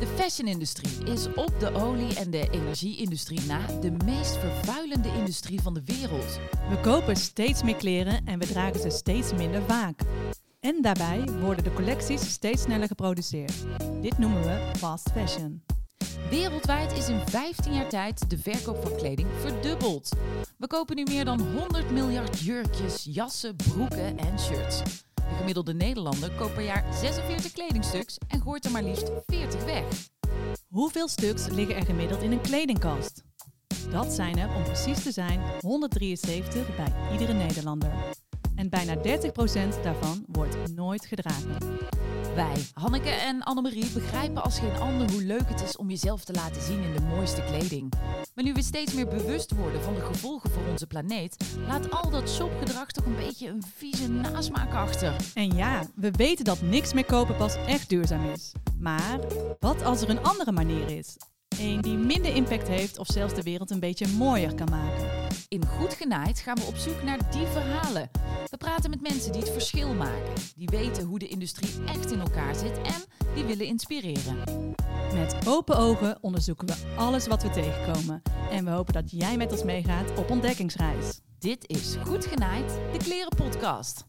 De fashion-industrie is op de olie- en de energie-industrie na de meest vervuilende industrie van de wereld. We kopen steeds meer kleren en we dragen ze steeds minder vaak. En daarbij worden de collecties steeds sneller geproduceerd. Dit noemen we fast fashion. Wereldwijd is in 15 jaar tijd de verkoop van kleding verdubbeld. We kopen nu meer dan 100 miljard jurkjes, jassen, broeken en shirts. De gemiddelde Nederlander koopt per jaar 46 kledingstuks en gooit er maar liefst 40 weg. Hoeveel stuks liggen er gemiddeld in een kledingkast? Dat zijn er, om precies te zijn, 173 bij iedere Nederlander. En bijna 30% daarvan wordt nooit gedragen. Wij, Hanneke en Annemarie, begrijpen als geen ander hoe leuk het is om jezelf te laten zien in de mooiste kleding. Maar nu we steeds meer bewust worden van de gevolgen voor onze planeet, laat al dat shopgedrag toch een beetje een vieze nasmaak achter. En ja, we weten dat niks meer kopen pas echt duurzaam is. Maar wat als er een andere manier is? Een die minder impact heeft of zelfs de wereld een beetje mooier kan maken. In Goed Genaaid gaan we op zoek naar die verhalen. We praten met mensen die het verschil maken, die weten hoe de industrie echt in elkaar zit en die willen inspireren. Met open ogen onderzoeken we alles wat we tegenkomen. En we hopen dat jij met ons meegaat op ontdekkingsreis. Dit is Goed Genaaid, de klerenpodcast.